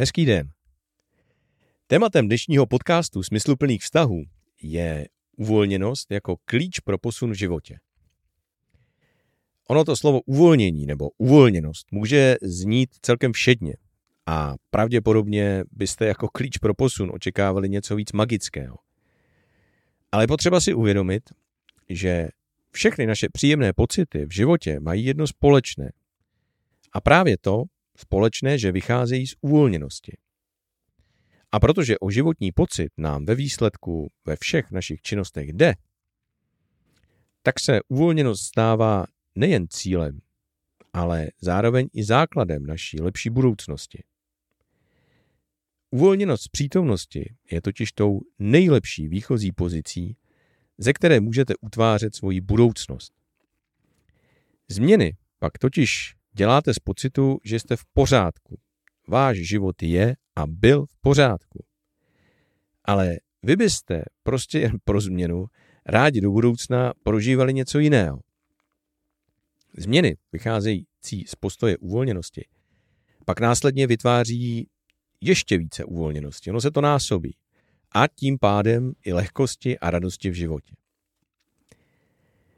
Hezký den. Tématem dnešního podcastu Smysluplných vztahů je uvolněnost jako klíč pro posun v životě. Ono to slovo uvolnění nebo uvolněnost může znít celkem všedně a pravděpodobně byste jako klíč pro posun očekávali něco víc magického. Ale je potřeba si uvědomit, že všechny naše příjemné pocity v životě mají jedno společné. A právě to společné, že vycházejí z uvolněnosti. A protože o životní pocit nám ve výsledku ve všech našich činnostech jde, tak se uvolněnost stává nejen cílem, ale zároveň i základem naší lepší budoucnosti. Uvolněnost z přítomnosti je totiž tou nejlepší výchozí pozicí, ze které můžete utvářet svoji budoucnost. Změny pak totiž děláte z pocitu, že jste v pořádku. Váš život je a byl v pořádku. Ale vy byste prostě jen pro změnu rádi do budoucna prožívali něco jiného. Změny vycházející z postoje uvolněnosti pak následně vytváří ještě více uvolněnosti. Ono se to násobí. A tím pádem i lehkosti a radosti v životě.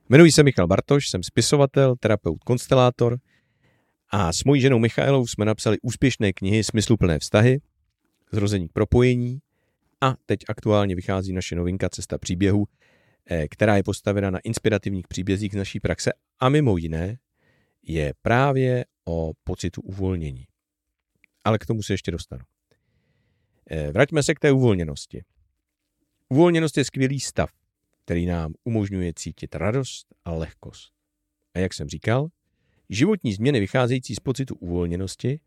Jmenuji se Michal Bartoš, jsem spisovatel, terapeut, konstelátor a s mojí ženou Michailou jsme napsali úspěšné knihy Smysluplné vztahy, Zrození propojení a teď aktuálně vychází naše novinka Cesta příběhu, eh, která je postavena na inspirativních příbězích z naší praxe a mimo jiné je právě o pocitu uvolnění. Ale k tomu se ještě dostanu. Eh, vraťme se k té uvolněnosti. Uvolněnost je skvělý stav, který nám umožňuje cítit radost a lehkost. A jak jsem říkal, životní změny vycházející z pocitu uvolněnosti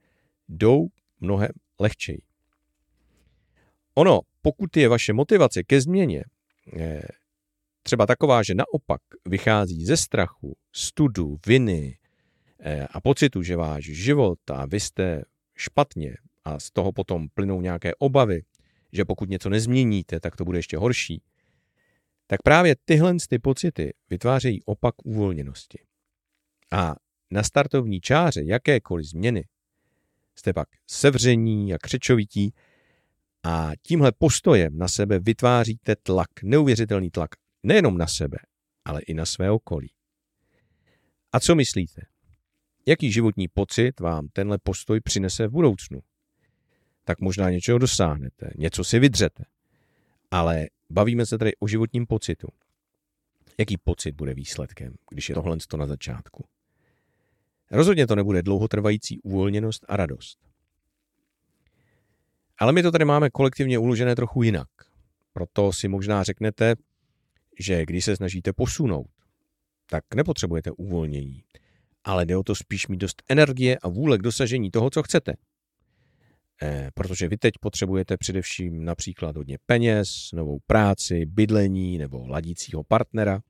jdou mnohem lehčej. Ono, pokud je vaše motivace ke změně eh, třeba taková, že naopak vychází ze strachu, studu, viny eh, a pocitu, že váš život a vy jste špatně a z toho potom plynou nějaké obavy, že pokud něco nezměníte, tak to bude ještě horší, tak právě tyhle ty pocity vytvářejí opak uvolněnosti. A na startovní čáře jakékoliv změny jste pak sevření a křečovití a tímhle postojem na sebe vytváříte tlak, neuvěřitelný tlak, nejenom na sebe, ale i na své okolí. A co myslíte? Jaký životní pocit vám tenhle postoj přinese v budoucnu? Tak možná něčeho dosáhnete, něco si vydřete. Ale bavíme se tady o životním pocitu. Jaký pocit bude výsledkem, když je tohle na začátku? Rozhodně to nebude dlouhotrvající uvolněnost a radost. Ale my to tady máme kolektivně uložené trochu jinak. Proto si možná řeknete, že když se snažíte posunout, tak nepotřebujete uvolnění, ale jde o to spíš mít dost energie a vůle k dosažení toho, co chcete. E, protože vy teď potřebujete především například hodně peněz, novou práci, bydlení nebo ladícího partnera.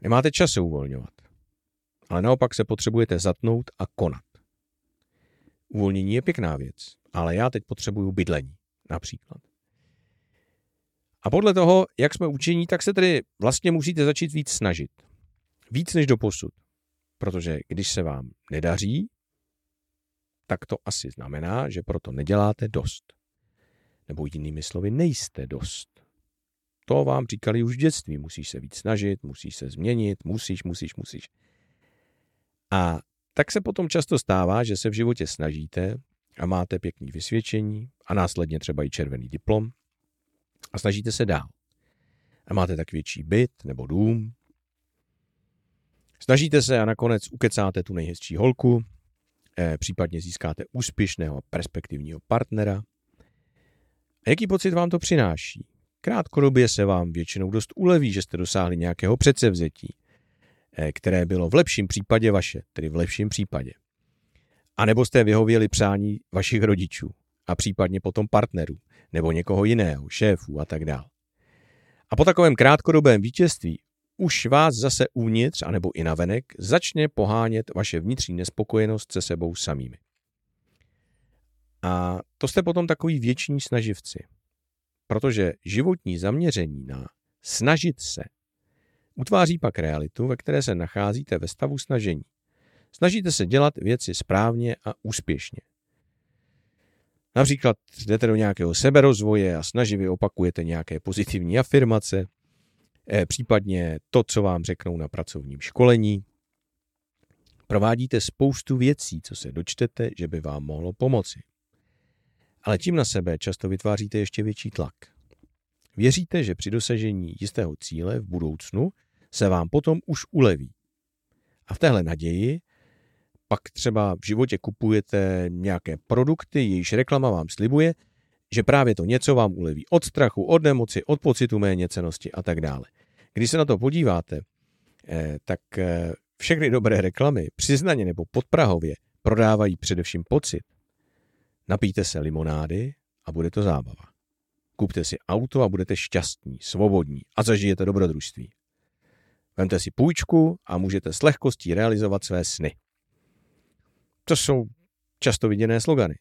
Nemáte čas se uvolňovat ale naopak se potřebujete zatnout a konat. Uvolnění je pěkná věc, ale já teď potřebuju bydlení, například. A podle toho, jak jsme učení, tak se tedy vlastně musíte začít víc snažit. Víc než do posud. Protože když se vám nedaří, tak to asi znamená, že proto neděláte dost. Nebo jinými slovy, nejste dost. To vám říkali už v dětství. Musíš se víc snažit, musíš se změnit, musíš, musíš, musíš. A tak se potom často stává, že se v životě snažíte a máte pěkný vysvědčení a následně třeba i červený diplom a snažíte se dál. A máte tak větší byt nebo dům. Snažíte se a nakonec ukecáte tu nejhezčí holku, eh, případně získáte úspěšného perspektivního partnera. A jaký pocit vám to přináší? Krátkodobě se vám většinou dost uleví, že jste dosáhli nějakého předsevzetí. Eh, které bylo v lepším případě vaše, tedy v lepším případě. A nebo jste vyhověli přání vašich rodičů a případně potom partnerů nebo někoho jiného, šéfů a tak dále. A po takovém krátkodobém vítězství už vás zase uvnitř anebo i navenek začne pohánět vaše vnitřní nespokojenost se sebou samými. A to jste potom takový věční snaživci. Protože životní zaměření na snažit se Utváří pak realitu, ve které se nacházíte ve stavu snažení. Snažíte se dělat věci správně a úspěšně. Například jdete do nějakého seberozvoje a snaživě opakujete nějaké pozitivní afirmace, eh, případně to, co vám řeknou na pracovním školení. Provádíte spoustu věcí, co se dočtete, že by vám mohlo pomoci. Ale tím na sebe často vytváříte ještě větší tlak. Věříte, že při dosažení jistého cíle v budoucnu se vám potom už uleví. A v téhle naději pak třeba v životě kupujete nějaké produkty, jejíž reklama vám slibuje, že právě to něco vám uleví od strachu, od nemoci, od pocitu méněcenosti a tak dále. Když se na to podíváte, eh, tak eh, všechny dobré reklamy, přiznaně nebo podprahově, prodávají především pocit. Napijte se limonády a bude to zábava. Kupte si auto a budete šťastní, svobodní a zažijete dobrodružství. Vemte si půjčku a můžete s lehkostí realizovat své sny. To jsou často viděné slogany.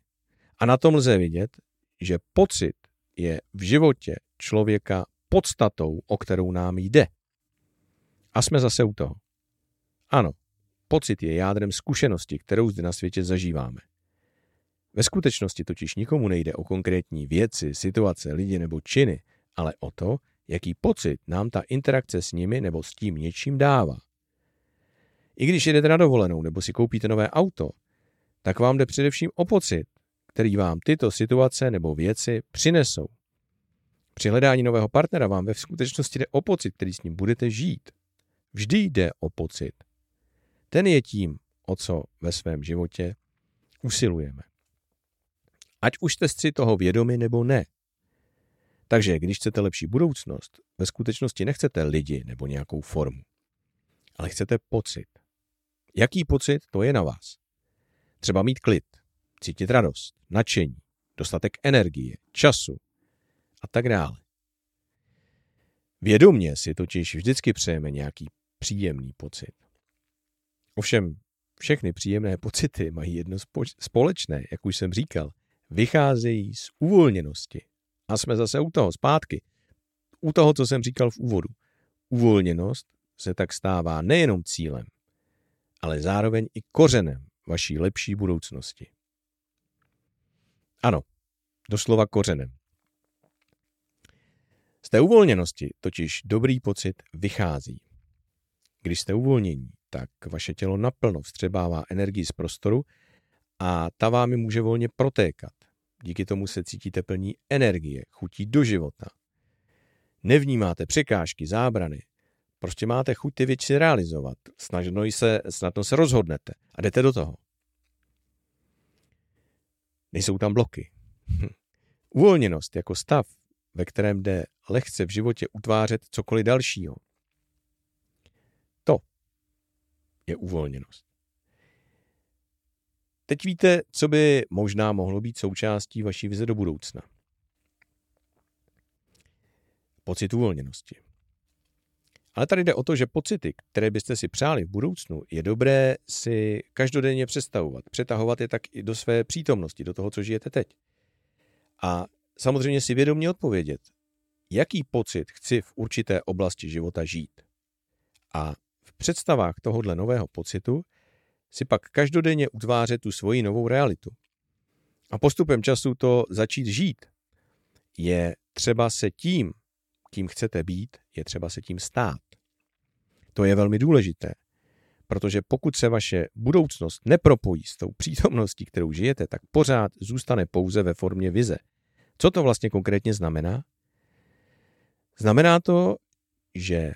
A na tom lze vidět, že pocit je v životě člověka podstatou, o kterou nám jde. A jsme zase u toho. Ano, pocit je jádrem zkušenosti, kterou zde na světě zažíváme. Ve skutečnosti totiž nikomu nejde o konkrétní věci, situace, lidi nebo činy, ale o to, jaký pocit nám ta interakce s nimi nebo s tím něčím dává. I když jedete na dovolenou nebo si koupíte nové auto, tak vám jde především o pocit, který vám tyto situace nebo věci přinesou. Při hledání nového partnera vám ve skutečnosti jde o pocit, který s ním budete žít. Vždy jde o pocit. Ten je tím, o co ve svém životě usilujeme. Ať už jste si toho vědomi nebo ne. Takže když chcete lepší budoucnost, ve skutečnosti nechcete lidi nebo nějakou formu, ale chcete pocit. Jaký pocit, to je na vás. Třeba mít klid, cítit radost, nadšení, dostatek energie, času a tak dále. Vědomně si totiž vždycky přejeme nějaký příjemný pocit. Ovšem, všechny příjemné pocity mají jedno společné, jak už jsem říkal, vycházejí z uvolněnosti. A jsme zase u toho, zpátky. U toho, co jsem říkal v úvodu. Uvolněnost se tak stává nejenom cílem, ale zároveň i kořenem vaší lepší budoucnosti. Ano, doslova kořenem. Z té uvolněnosti totiž dobrý pocit vychází. Když jste uvolnění, tak vaše tělo naplno vstřebává energii z prostoru a ta vámi může volně protékat. Díky tomu se cítíte plní energie, chutí do života. Nevnímáte překážky, zábrany. Prostě máte chuť ty věci realizovat. Snažno se, snadno se rozhodnete a jdete do toho. Nejsou tam bloky. Uvolněnost jako stav, ve kterém jde lehce v životě utvářet cokoliv dalšího. To je uvolněnost. Teď víte, co by možná mohlo být součástí vaší vize do budoucna. Pocit uvolněnosti. Ale tady jde o to, že pocity, které byste si přáli v budoucnu, je dobré si každodenně představovat, přetahovat je tak i do své přítomnosti, do toho, co žijete teď. A samozřejmě si vědomě odpovědět, jaký pocit chci v určité oblasti života žít. A v představách tohohle nového pocitu si pak každodenně utvářet tu svoji novou realitu. A postupem času to začít žít. Je třeba se tím, kým chcete být, je třeba se tím stát. To je velmi důležité, protože pokud se vaše budoucnost nepropojí s tou přítomností, kterou žijete, tak pořád zůstane pouze ve formě vize. Co to vlastně konkrétně znamená? Znamená to, že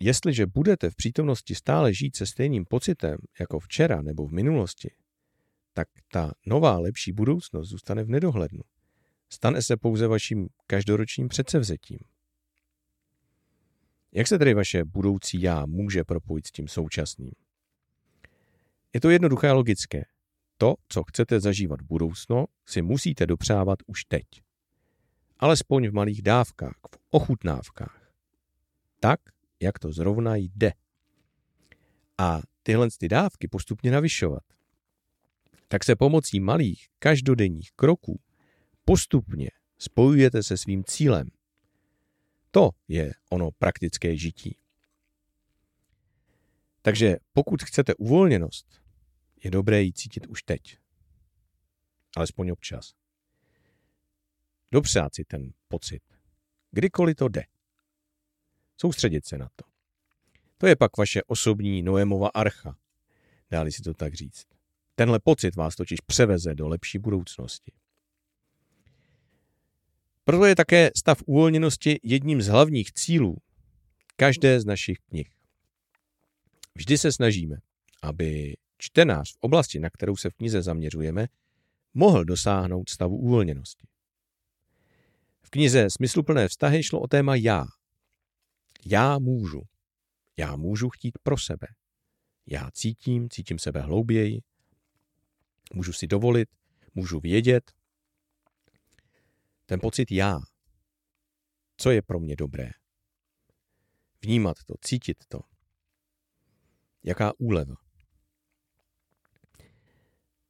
Jestliže budete v přítomnosti stále žít se stejným pocitem jako včera nebo v minulosti, tak ta nová lepší budoucnost zůstane v nedohlednu. Stane se pouze vaším každoročním předsevzetím. Jak se tedy vaše budoucí já může propojit s tím současným? Je to jednoduché a logické. To, co chcete zažívat v budoucnu, si musíte dopřávat už teď. Alespoň v malých dávkách, v ochutnávkách. Tak, jak to zrovna jde. A tyhle ty dávky postupně navyšovat. Tak se pomocí malých každodenních kroků postupně spojujete se svým cílem. To je ono praktické žití. Takže pokud chcete uvolněnost, je dobré ji cítit už teď. Alespoň občas. dopřát si ten pocit. Kdykoliv to jde. Soustředit se na to. To je pak vaše osobní Noémova archa, dáli si to tak říct. Tenhle pocit vás totiž převeze do lepší budoucnosti. Proto je také stav uvolněnosti jedním z hlavních cílů každé z našich knih. Vždy se snažíme, aby čtenář v oblasti, na kterou se v knize zaměřujeme, mohl dosáhnout stavu uvolněnosti. V knize Smysluplné vztahy šlo o téma já. Já můžu. Já můžu chtít pro sebe. Já cítím, cítím sebe hlouběji. Můžu si dovolit, můžu vědět. Ten pocit já. Co je pro mě dobré? Vnímat to, cítit to. Jaká úleva.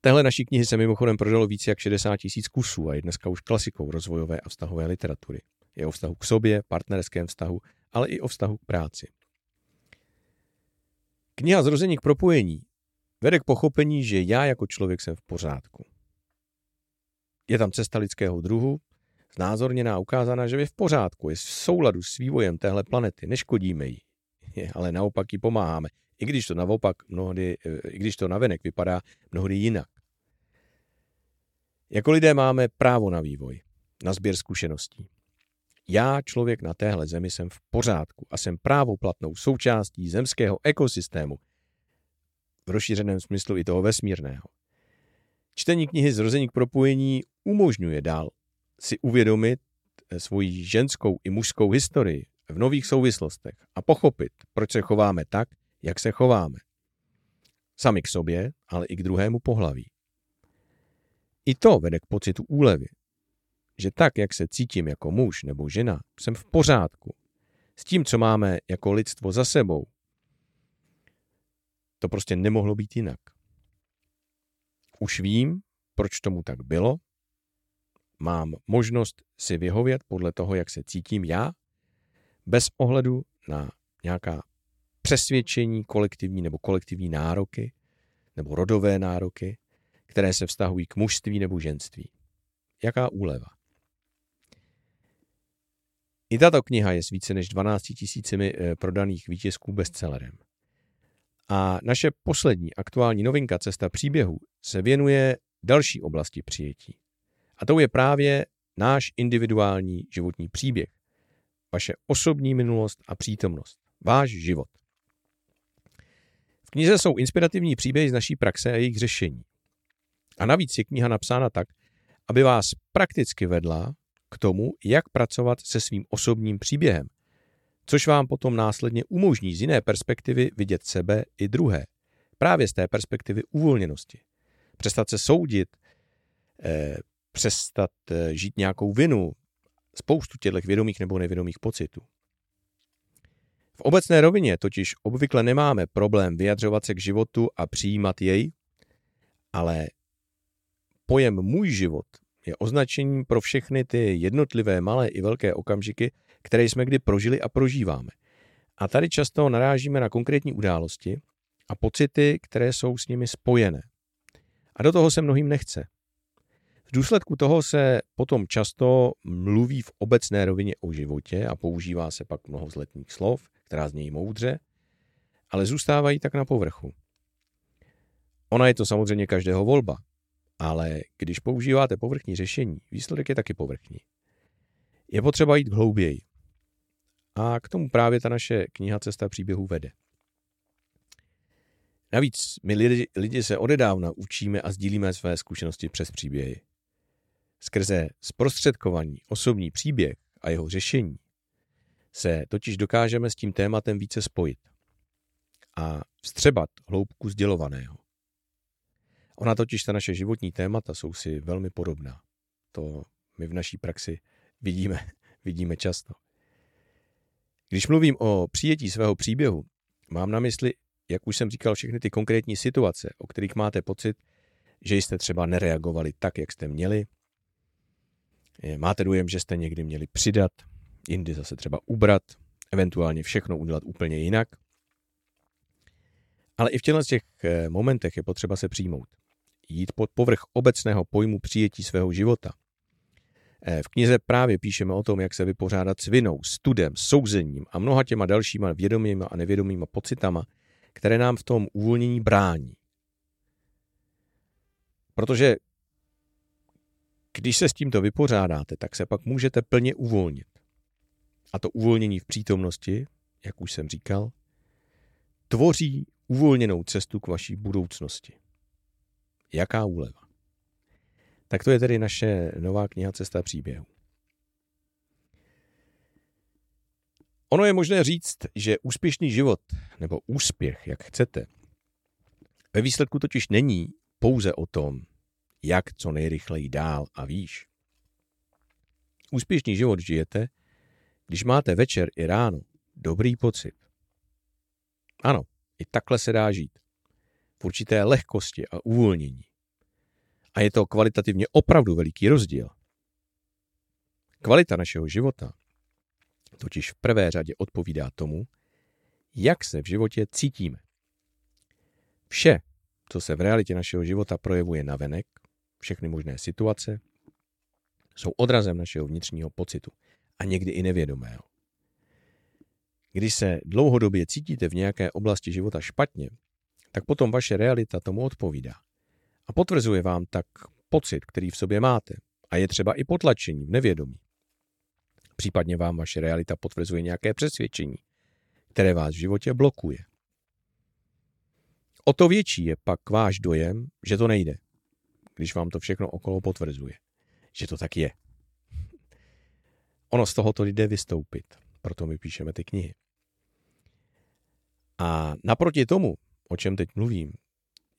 Téhle naší knihy se mimochodem prodalo více jak 60 tisíc kusů a je dneska už klasikou rozvojové a vztahové literatury. Je o vztahu k sobě, partnerském vztahu, ale i o vztahu k práci. Kniha Zrození k propojení vede k pochopení, že já jako člověk jsem v pořádku. Je tam cesta lidského druhu, znázorněná ukázaná, že je v pořádku, je v souladu s vývojem téhle planety, neškodíme jí, ale naopak jí pomáháme, i když to naopak mnohdy, eh, i když to navenek vypadá mnohdy jinak. Jako lidé máme právo na vývoj, na sběr zkušeností. Já, člověk na téhle zemi, jsem v pořádku a jsem právoplatnou součástí zemského ekosystému, v rozšířeném smyslu i toho vesmírného. Čtení knihy Zrození k propojení umožňuje dál si uvědomit eh, svoji ženskou i mužskou historii v nových souvislostech a pochopit, proč se chováme tak, jak se chováme. Sami k sobě, ale i k druhému pohlaví. I to vede k pocitu úlevy, že tak, jak se cítím jako muž nebo žena, jsem v pořádku. S tím, co máme jako lidstvo za sebou. To prostě nemohlo být jinak. Už vím, proč tomu tak bylo. Mám možnost si vyhovět podle toho, jak se cítím já, bez ohledu na nějaká přesvědčení kolektivní nebo kolektivní nároky nebo rodové nároky, které se vztahují k mužství nebo ženství. Jaká úleva? I tato kniha je s více než 12 tisícimi eh, prodaných výtisků bestsellerem. A naše poslední aktuální novinka Cesta příběhu se věnuje další oblasti přijetí. A to je právě náš individuální životní příběh. Vaše osobní minulost a přítomnost. Váš život. V knize jsou inspirativní příběhy z naší praxe a jejich řešení. A navíc je kniha napsána tak, aby vás prakticky vedla k tomu, jak pracovat se svým osobním příběhem, což vám potom následně umožní z jiné perspektivy vidět sebe i druhé. Právě z té perspektivy uvolněnosti. Přestat se soudit, eh, přestat eh, žít nějakou vinu, spoustu těchto vědomých nebo nevědomých pocitů. V obecné rovině totiž obvykle nemáme problém vyjadřovat se k životu a přijímat jej, ale pojem můj život je označením pro všechny ty jednotlivé malé i velké okamžiky, které jsme kdy prožili a prožíváme. A tady často narážíme na konkrétní události a pocity, které jsou s nimi spojené. A do toho se mnohým nechce. V důsledku toho se potom často mluví v obecné rovině o životě a používá se pak mnoho zletních slov, která znějí moudře, ale zůstávají tak na povrchu. Ona je to samozřejmě každého volba, ale když používáte povrchní řešení, výsledek je taky povrchní. Je potřeba jít hlouběji. A k tomu právě ta naše kniha Cesta příběhů vede. Navíc my lidi, lidi se odedávna učíme a sdílíme své zkušenosti přes příběhy. Skrze zprostředkovaný osobní příběh a jeho řešení se totiž dokážeme s tím tématem více spojit a vstřebat hloubku sdělovaného. Ona totiž, ta naše životní témata jsou si velmi podobná. To my v naší praxi vidíme, vidíme často. Když mluvím o přijetí svého příběhu, mám na mysli, jak už jsem říkal, všechny ty konkrétní situace, o kterých máte pocit, že jste třeba nereagovali tak, jak jste měli. Máte dojem, že jste někdy měli přidat, jindy zase třeba ubrat, eventuálně všechno udělat úplně jinak. Ale i v těchto těch eh, momentech je potřeba se přijmout. Jít pod povrch obecného pojmu přijetí svého života. Eh, v knize právě píšeme o tom, jak se vypořádat s vinou, studem, souzením a mnoha těma dalšíma vědomými a nevědomými pocitama, které nám v tom uvolnění brání. Protože když se s tímto vypořádáte, tak se pak můžete plně uvolnit. A to uvolnění v přítomnosti, jak už jsem říkal, tvoří uvolněnou cestu k vaší budoucnosti. Jaká úleva? Tak to je tedy naše nová kniha Cesta příběhu. Ono je možné říct, že úspěšný život, nebo úspěch, jak chcete, ve výsledku totiž není pouze o tom, jak co nejrychleji dál a výš. Úspěšný život žijete, když máte večer i ráno dobrý pocit. Ano, i takhle se dá žít. V určité lehkosti a uvolnění. A je to kvalitativně opravdu veliký rozdíl. Kvalita našeho života totiž v prvé řadě odpovídá tomu, jak se v životě cítíme. Vše, co se v realitě našeho života projevuje na venek, všechny možné situace, jsou odrazem našeho vnitřního pocitu a někdy i nevědomého. Když se dlouhodobě cítíte v nějaké oblasti života špatně, tak potom vaše realita tomu odpovídá. A potvrzuje vám tak pocit, který v sobě máte. A je třeba i potlačení v nevědomí. Případně vám vaše realita potvrzuje nějaké přesvědčení, které vás v životě blokuje. O to větší je pak váš dojem, že to nejde, když vám to všechno okolo potvrzuje, že to tak je. Ono z tohoto jde vystoupit, proto my píšeme ty knihy. A naproti tomu, o čem teď mluvím,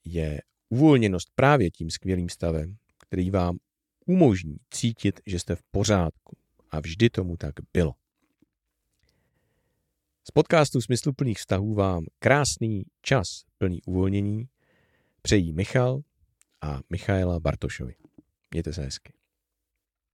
je uvolněnost právě tím skvělým stavem, který vám umožní cítit, že jste v pořádku. A vždy tomu tak bylo. Z podcastu Smysluplných vztahů vám krásný čas plný uvolnění přejí Michal a Michaela Bartošovi. Mějte se hezky.